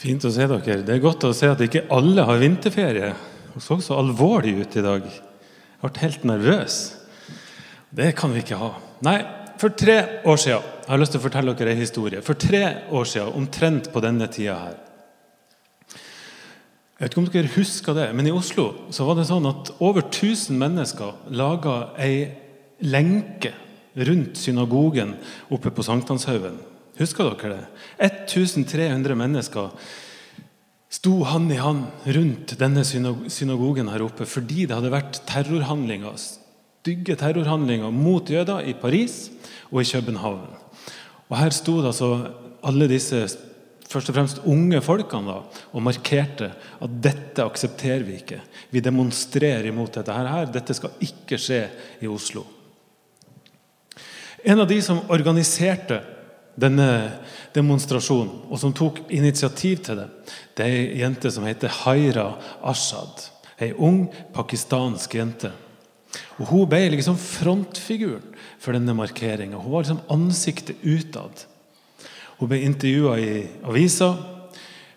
Fint å se dere. Det er godt å se at ikke alle har vinterferie. Hun så så alvorlig ut i dag. Jeg ble helt nervøs. Det kan vi ikke ha. Nei, for tre år siden Jeg har lyst til å fortelle dere en historie. For tre år siden, omtrent på denne tida her Jeg vet ikke om dere husker det, men i Oslo så var det sånn at over 1000 mennesker laga ei lenke rundt synagogen oppe på Sankthanshaugen. Husker dere det? 1300 mennesker sto hand i hand rundt denne synagogen her oppe fordi det hadde vært terrorhandlinger, stygge terrorhandlinger mot jøder i Paris og i København. Og Her sto det altså alle disse først og fremst unge folkene da, og markerte at dette aksepterer vi ikke. Vi demonstrerer imot dette. her. Dette skal ikke skje i Oslo. En av de som organiserte denne demonstrasjonen, og som tok initiativ til det, det er ei jente som heter Haira Ashad. Ei ung pakistansk jente. Og Hun ble liksom frontfiguren for denne markeringa. Hun var liksom ansiktet utad. Hun ble intervjua i aviser,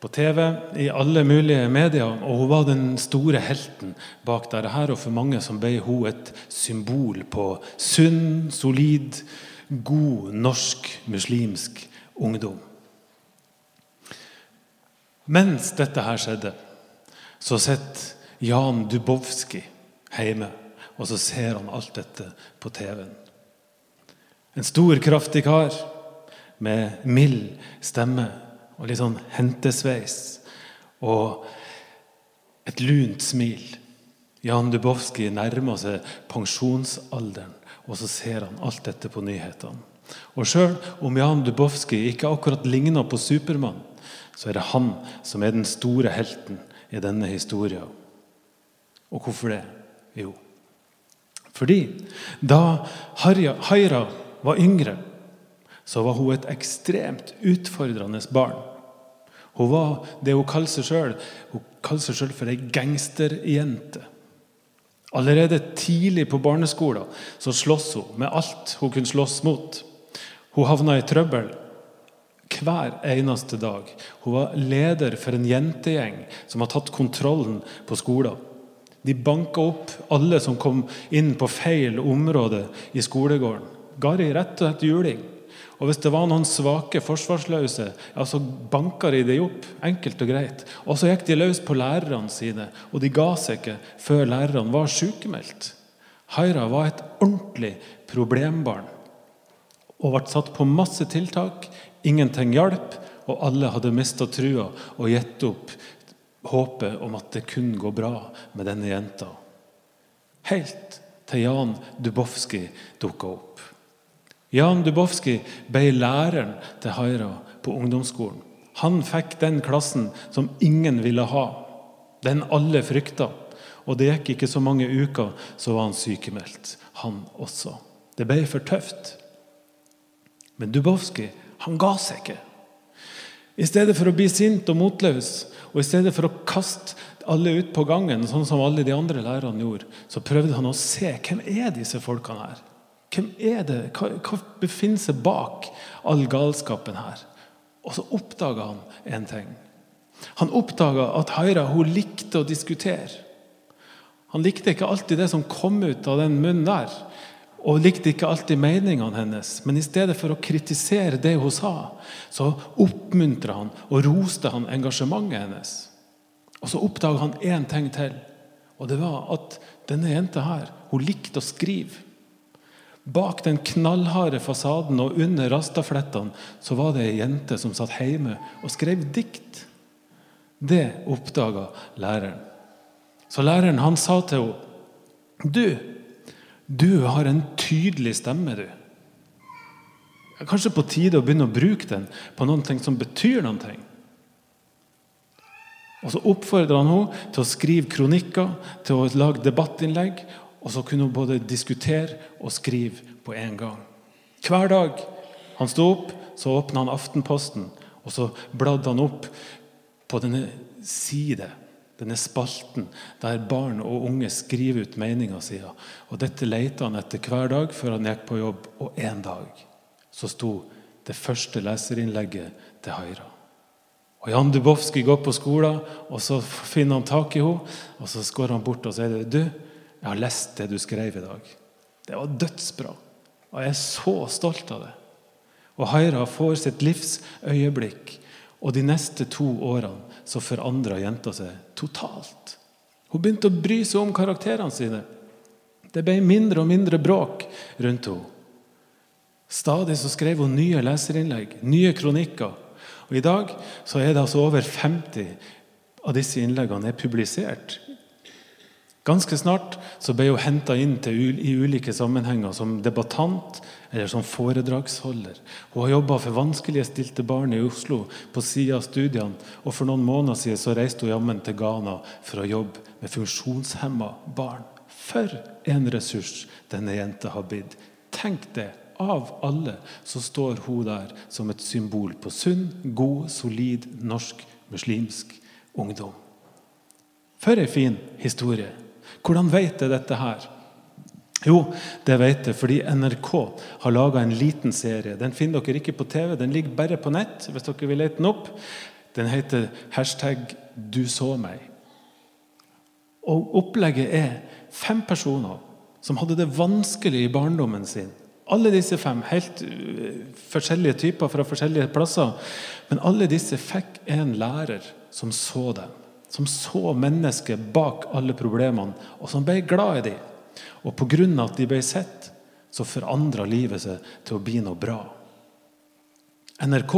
på TV, i alle mulige medier. Og hun var den store helten bak dette. Og for mange som ble hun et symbol på sunn, solid, god norsk muslimsk ungdom. Mens dette her skjedde, så sitter Jan Dubowski hjemme, og så ser han alt dette på TV-en. En stor, kraftig kar med mild stemme og litt sånn hentesveis og et lunt smil. Jan Dubowski nærmer seg pensjonsalderen, og så ser han alt dette på nyhetene. Og sjøl om Jan Dubowski ikke akkurat ligner på Supermann, så er det han som er den store helten i denne historien. Og hvorfor det? Jo, fordi da Haira var yngre, så var hun et ekstremt utfordrende barn. Hun var det hun kaller seg sjøl Hun kaller seg sjøl for ei gangsterjente. Allerede tidlig på barneskolen så slåss hun med alt hun kunne slåss mot. Hun havna i trøbbel hver eneste dag. Hun var leder for en jentegjeng som har tatt kontrollen på skolen. De banka opp alle som kom inn på feil område i skolegården. Ga rett og slett juling. Og Hvis det var noen svake forsvarsløse, ja, så banka de dem opp. Enkelt og greit. Og så gikk de løs på lærerne sine, og de ga seg ikke før lærerne var sykemeldt. Haira var et ordentlig problembarn og ble satt på masse tiltak. Ingenting hjalp, og alle hadde mista trua og gitt opp håpet om at det kunne gå bra med denne jenta. Helt til Jan Dubowski dukka opp. Jan Dubowski ble læreren til Haira på ungdomsskolen. Han fikk den klassen som ingen ville ha, den alle frykta. Og det gikk ikke så mange uker, så var han sykemeldt, han også. Det ble for tøft. Men Dubowski han ga seg ikke. I stedet for å bli sint og motløs, og i stedet for å kaste alle ut på gangen, sånn som alle de andre lærerne gjorde, så prøvde han å se hvem er disse folkene her. Hvem er det? Hva, hva befinner seg bak all galskapen her? Og så oppdaga han en ting. Han oppdaga at Haira hun likte å diskutere. Han likte ikke alltid det som kom ut av den munnen der og likte ikke alltid meningene hennes. Men i stedet for å kritisere det hun sa, så oppmuntra han og roste han engasjementet hennes. Og så oppdaga han én ting til, og det var at denne jenta her, hun likte å skrive. Bak den knallharde fasaden og under rastaflettene så var det ei jente som satt hjemme og skrev dikt. Det oppdaga læreren. Så læreren han sa til henne Du, du har en tydelig stemme, du. Kanskje på tide å begynne å bruke den på noe som betyr noe. Og Så oppfordra han henne til å skrive kronikker, til å lage debattinnlegg. Og så kunne hun både diskutere og skrive på en gang. Hver dag han sto opp, så åpna han Aftenposten, og så bladde han opp på denne side denne spalten der barn og unge skriver ut meninga si. Og dette leita han etter hver dag før han gikk på jobb. Og en dag så sto det første leserinnlegget til Haira. Og Jan Dubowski går på skolen, og så finner han tak i henne. Og så går han bort og sier du, jeg har lest det du skrev i dag. Det var dødsbra. Og jeg er så stolt av det. Og Haira får sitt livs øyeblikk. Og de neste to årene så forandra jenta seg totalt. Hun begynte å bry seg om karakterene sine. Det ble mindre og mindre bråk rundt henne. Stadig så skrev hun nye leserinnlegg, nye kronikker. Og I dag så er det altså over 50 av disse innleggene er publisert. Ganske snart så ble hun henta inn til, i ulike sammenhenger som debattant eller som foredragsholder. Hun har jobba for vanskeligstilte barn i Oslo på sida av studiene. Og for noen måneder siden så reiste hun jammen til Ghana for å jobbe med funksjonshemma barn. For en ressurs denne jenta har blitt. Tenk det av alle så står hun der som et symbol på sunn, god, solid norsk muslimsk ungdom. For ei fin historie. Hvordan vet jeg dette her? Jo, det vet jeg fordi NRK har laga en liten serie. Den finner dere ikke på TV, den ligger bare på nett. hvis dere vil lete den opp. Den heter hashtag 'du så meg'. Og Opplegget er fem personer som hadde det vanskelig i barndommen sin alle disse fem, helt uh, forskjellige typer fra forskjellige plasser. Men alle disse fikk en lærer som så dem. Som så mennesket bak alle problemene, og som ble glad i dem. Og pga. at de ble sett, så forandra livet seg til å bli noe bra. NRK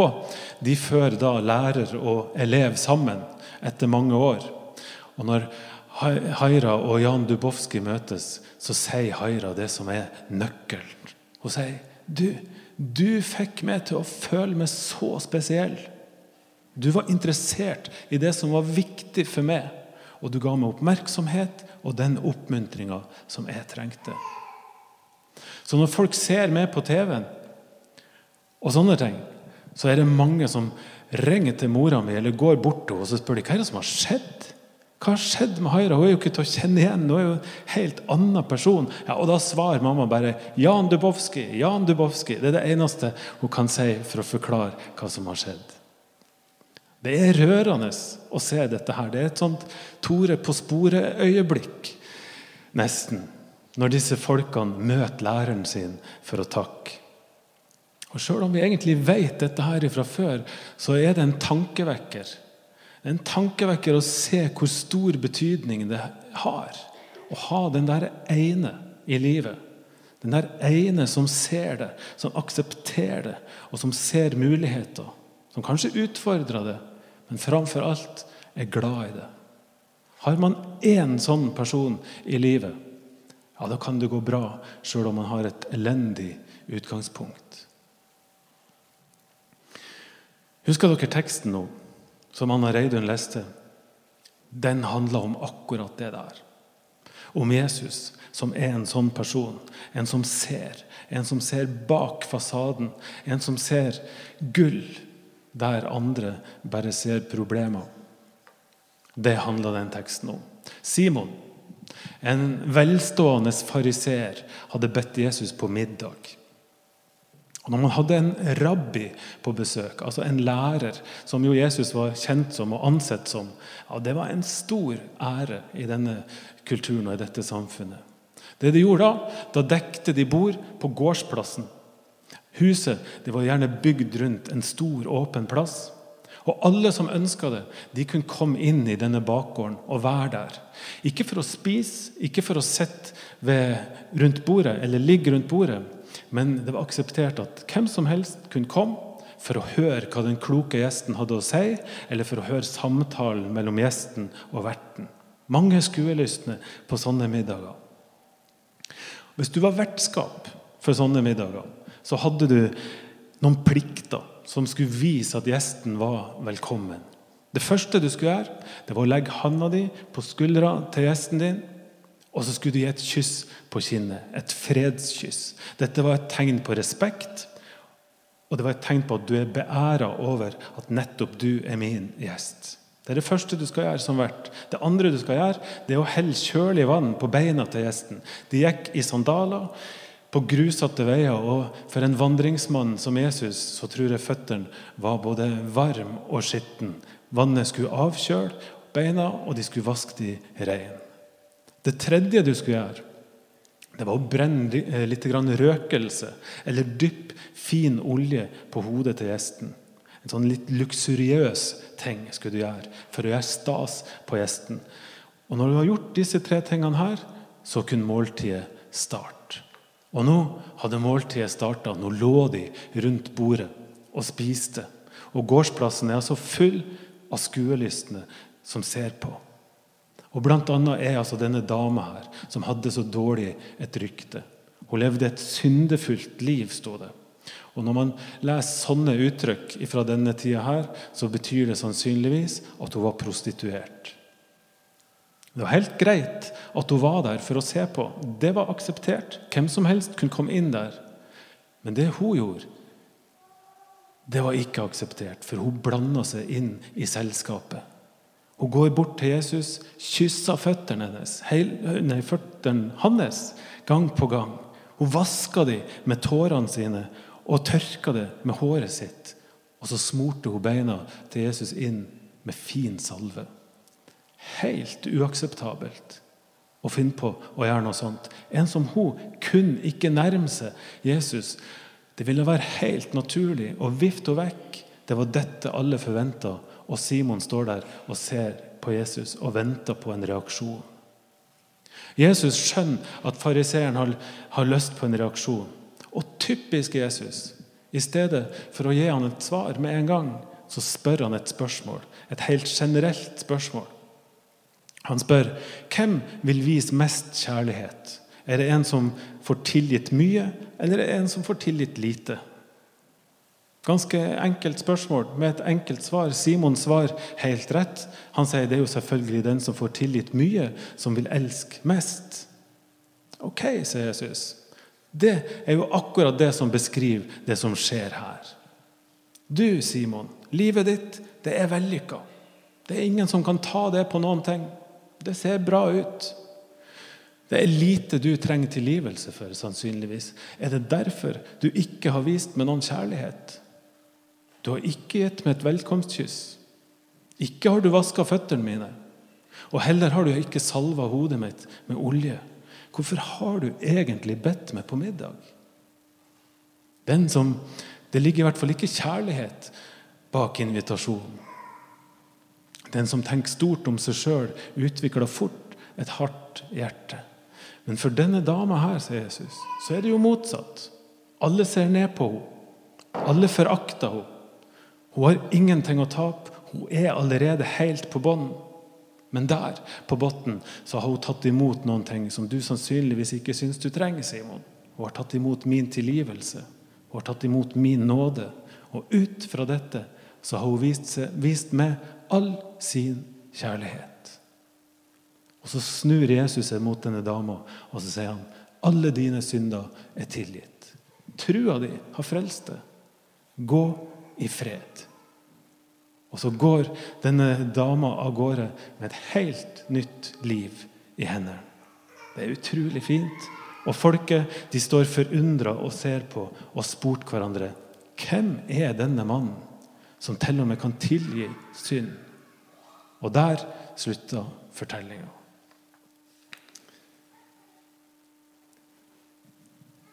de fører da lærer og elev sammen etter mange år. Og når Haira og Jan Dubowski møtes, så sier Haira det som er nøkkelen og sier du, du fikk meg til å føle meg så spesiell. Du var interessert i det som var viktig for meg, og du ga meg oppmerksomhet og den oppmuntringa som jeg trengte. Så når folk ser meg på TV-en og sånne ting, så er det mange som ringer til mora mi eller går bort til henne og spør de, hva er det som har skjedd. Hva har skjedd med Haira? Hun er jo ikke til å kjenne igjen. Hun er jo en helt annen person. Ja, og Da svarer mamma bare 'Jan Dubowski'. Jan Dubowski. Det er det eneste hun kan si for å forklare hva som har skjedd. Det er rørende å se dette her. Det er et sånt Tore på sporet-øyeblikk, nesten, når disse folkene møter læreren sin for å takke. Og Sjøl om vi egentlig vet dette her fra før, så er det en tankevekker det er en tankevekker å se hvor stor betydning det har å ha den der ene i livet. Den der ene som ser det, som aksepterer det, og som ser muligheter. Som kanskje utfordrer det, men framfor alt er glad i det. Har man én sånn person i livet, ja, da kan det gå bra sjøl om man har et elendig utgangspunkt. Husker dere teksten nå? som Anna Reidun leste, den handler om akkurat det der. Om Jesus, som er en sånn person. En som ser. En som ser bak fasaden. En som ser gull der andre bare ser problemer. Det handler den teksten om. Simon, en velstående fariseer, hadde bedt Jesus på middag. Og Når man hadde en rabbi på besøk, altså en lærer, som jo Jesus var kjent som og ansett som, ja, det var en stor ære i denne kulturen og i dette samfunnet. Det de gjorde Da da dekte de bord på gårdsplassen. Huset det var gjerne bygd rundt en stor, åpen plass. Og Alle som ønska det, de kunne komme inn i denne bakgården og være der. Ikke for å spise, ikke for å sitte rundt bordet eller ligge rundt bordet, men det var akseptert at hvem som helst kunne komme for å høre hva den kloke gjesten hadde å si, eller for å høre samtalen mellom gjesten og verten. Mange skuelystne på sånne middager. Hvis du var vertskap for sånne middager, så hadde du noen plikter som skulle vise at gjesten var velkommen. Det første du skulle gjøre, det var å legge handa di på skuldra til gjesten din og så skulle du gi et kyss på kinnet. Et fredskyss. Dette var et tegn på respekt, og det var et tegn på at du er beæra over at nettopp du er min gjest. Det er det første du skal gjøre som vert. Det andre du skal gjøre, det er å helle kjølig vann på beina til gjesten. De gikk i sandaler på grusete veier. Og for en vandringsmann som Jesus så tror jeg føttene var både varm og skitten. Vannet skulle avkjøle beina, og de skulle vaske de rein. Det tredje du skulle gjøre, det var å brenne eh, litt røkelse eller dypp fin olje på hodet til gjesten. En sånn litt luksuriøs ting skulle du gjøre for å gjøre stas på gjesten. Og når du har gjort disse tre tingene her, så kunne måltidet starte. Og nå hadde måltidet starta. Nå lå de rundt bordet og spiste. Og gårdsplassen er altså full av skuelystne som ser på. Og Blant annet er altså denne dama her, som hadde så dårlig et rykte. Hun levde et syndefullt liv, sto det. Og Når man leser sånne uttrykk fra denne tida, her, så betyr det sannsynligvis at hun var prostituert. Det var helt greit at hun var der for å se på. Det var akseptert. Hvem som helst kunne komme inn der. Men det hun gjorde, det var ikke akseptert, for hun blanda seg inn i selskapet. Hun går bort til Jesus, kysser føttene hennes, nei, føttene hans gang på gang. Hun vasker dem med tårene sine og tørker det med håret sitt. Og så smurte hun beina til Jesus inn med fin salve. Helt uakseptabelt å finne på å gjøre noe sånt. En som hun kunne ikke nærme seg Jesus. Det ville være helt naturlig å vifte henne vekk. Det var dette alle forventa og Simon står der og ser på Jesus og venter på en reaksjon. Jesus skjønner at fariseeren har, har lyst på en reaksjon. Og typisk Jesus. I stedet for å gi han et svar med en gang, så spør han et spørsmål. Et helt generelt spørsmål. Han spør hvem vil vise mest kjærlighet. Er det en som får tilgitt mye, eller er det en som får tilgitt lite? Ganske enkelt spørsmål med et enkelt svar. Simon svarer helt rett. Han sier det er jo selvfølgelig den som får tilgitt mye, som vil elske mest. Ok, sier Jesus. Det er jo akkurat det som beskriver det som skjer her. Du, Simon, livet ditt, det er vellykka. Det er ingen som kan ta det på noen ting. Det ser bra ut. Det er lite du trenger tilgivelse for, sannsynligvis. Er det derfor du ikke har vist meg noen kjærlighet? Du har ikke gitt meg et velkomstkyss. Ikke har du vaska føttene mine. Og heller har du ikke salva hodet mitt med olje. Hvorfor har du egentlig bedt meg på middag? Den som, Det ligger i hvert fall ikke kjærlighet bak invitasjonen. Den som tenker stort om seg sjøl, utvikler fort et hardt hjerte. Men for denne dama her, sier Jesus, så er det jo motsatt. Alle ser ned på henne. Alle forakter henne. Hun har ingenting å tape. Hun er allerede helt på bånn. Men der, på bunnen, har hun tatt imot noen ting som du sannsynligvis ikke syns du trenger, Simon. Hun har tatt imot min tilgivelse. Hun har tatt imot min nåde. Og ut fra dette så har hun vist, seg, vist meg all sin kjærlighet. Og Så snur Jesus seg mot denne dama og så sier han, alle dine synder er tilgitt. Trua di har frelst deg. Gå i fred. Og så går denne dama av gårde med et helt nytt liv i hendene. Det er utrolig fint. Og folket de står forundra og ser på og spurt hverandre hvem er denne mannen som til og med kan tilgi synd? Og der slutta fortellinga.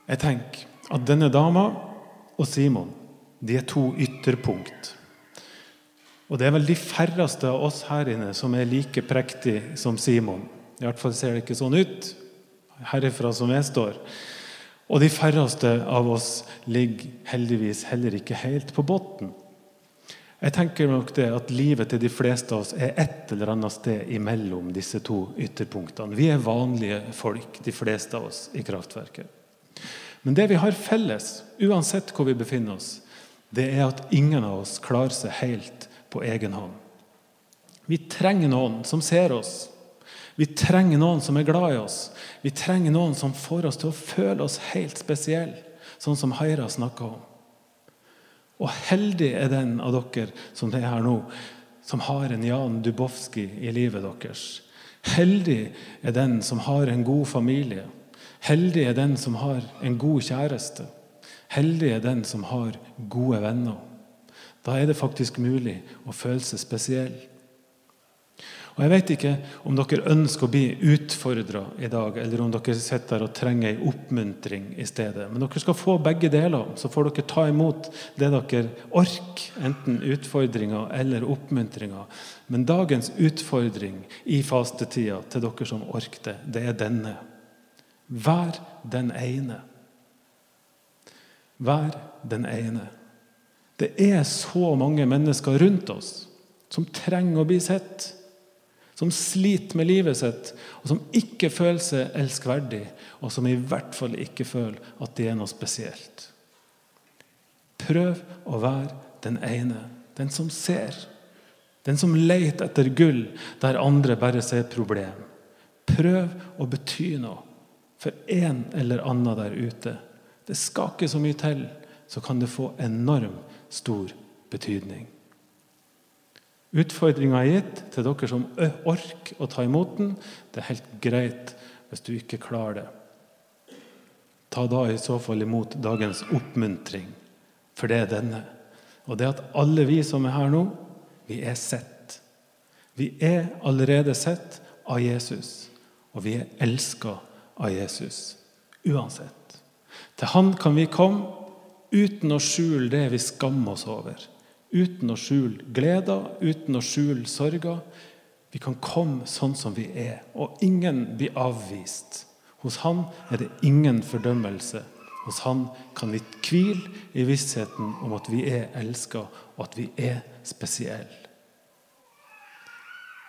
Jeg tenker at denne dama og Simon de er to ytterpunkt og det er vel de færreste av oss her inne som er like prektige som Simon. I hvert fall ser det ikke sånn ut herifra som jeg står. Og de færreste av oss ligger heldigvis heller ikke helt på bunnen. Jeg tenker nok det at livet til de fleste av oss er et eller annet sted imellom disse to ytterpunktene. Vi er vanlige folk, de fleste av oss, i kraftverket. Men det vi har felles, uansett hvor vi befinner oss, det er at ingen av oss klarer seg helt på egen hånd. Vi trenger noen som ser oss. Vi trenger noen som er glad i oss. Vi trenger noen som får oss til å føle oss helt spesielle, sånn som Haira snakker om. Og heldig er den av dere som er her nå, som har en Jan Dubowski i livet deres. Heldig er den som har en god familie. Heldig er den som har en god kjæreste. Heldig er den som har gode venner. Da er det faktisk mulig å føle seg spesiell. Og Jeg vet ikke om dere ønsker å bli utfordra i dag, eller om dere sitter og trenger ei oppmuntring i stedet. Men dere skal få begge deler. Så får dere ta imot det dere orker, enten utfordringer eller oppmuntringer. Men dagens utfordring i fastetida til dere som orker det, det er denne. Vær den ene. Vær den ene. Det er så mange mennesker rundt oss som trenger å bli sett som sliter med livet sitt, og som ikke føler seg elskverdig, og som i hvert fall ikke føler at de er noe spesielt. Prøv å være den ene, den som ser. Den som leter etter gull der andre bare ser problem. Prøv å bety noe for en eller annen der ute. Det skal ikke så mye til, så kan det få enormt stor betydning. Utfordringa er gitt til dere som orker å ta imot den. Det er helt greit hvis du ikke klarer det. Ta da i så fall imot dagens oppmuntring, for det er denne. Og det at alle vi som er her nå, vi er sett. Vi er allerede sett av Jesus, og vi er elska av Jesus uansett. Til Han kan vi komme uten å skjule det vi skammer oss over uten å skjule gleder, uten å skjule sorger. Vi kan komme sånn som vi er, og ingen blir avvist. Hos Han er det ingen fordømmelse. Hos Han kan vi hvile i vissheten om at vi er elska, og at vi er spesielle.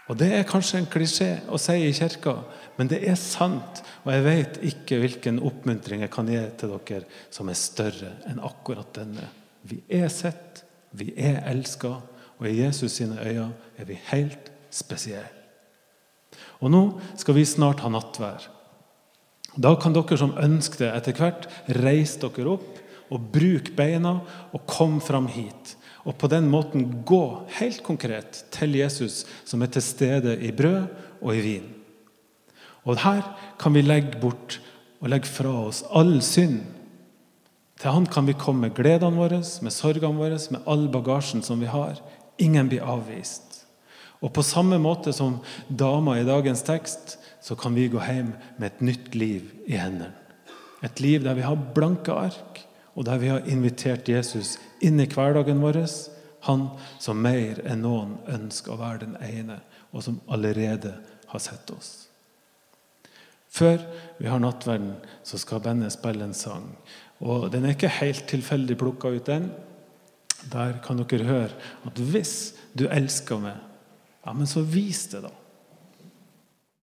Og Det er kanskje en klisjé å si i kirka, men det er sant. Og jeg vet ikke hvilken oppmuntring jeg kan gi til dere som er større enn akkurat denne. Vi er sett, vi er elska, og i Jesus sine øyne er vi helt spesielle. Og nå skal vi snart ha nattvær. Da kan dere som ønsker det etter hvert, reise dere opp og bruke beina og komme fram hit. Og på den måten gå helt konkret til Jesus, som er til stede i brød og i vin. Og her kan vi legge bort og legge fra oss all synd til han kan vi komme med gledene våre, med sorgene våre, med all bagasjen som vi har. Ingen blir avvist. Og på samme måte som dama i dagens tekst, så kan vi gå hjem med et nytt liv i hendene. Et liv der vi har blanke ark, og der vi har invitert Jesus inn i hverdagen vår. Han som mer enn noen ønsker å være den ene, og som allerede har sett oss. Før vi har nattverden, så skal bandet spille en sang. Og Den er ikke helt tilfeldig plukka ut, den. Der kan dere høre at hvis du elsker meg, ja, men så vis det, da.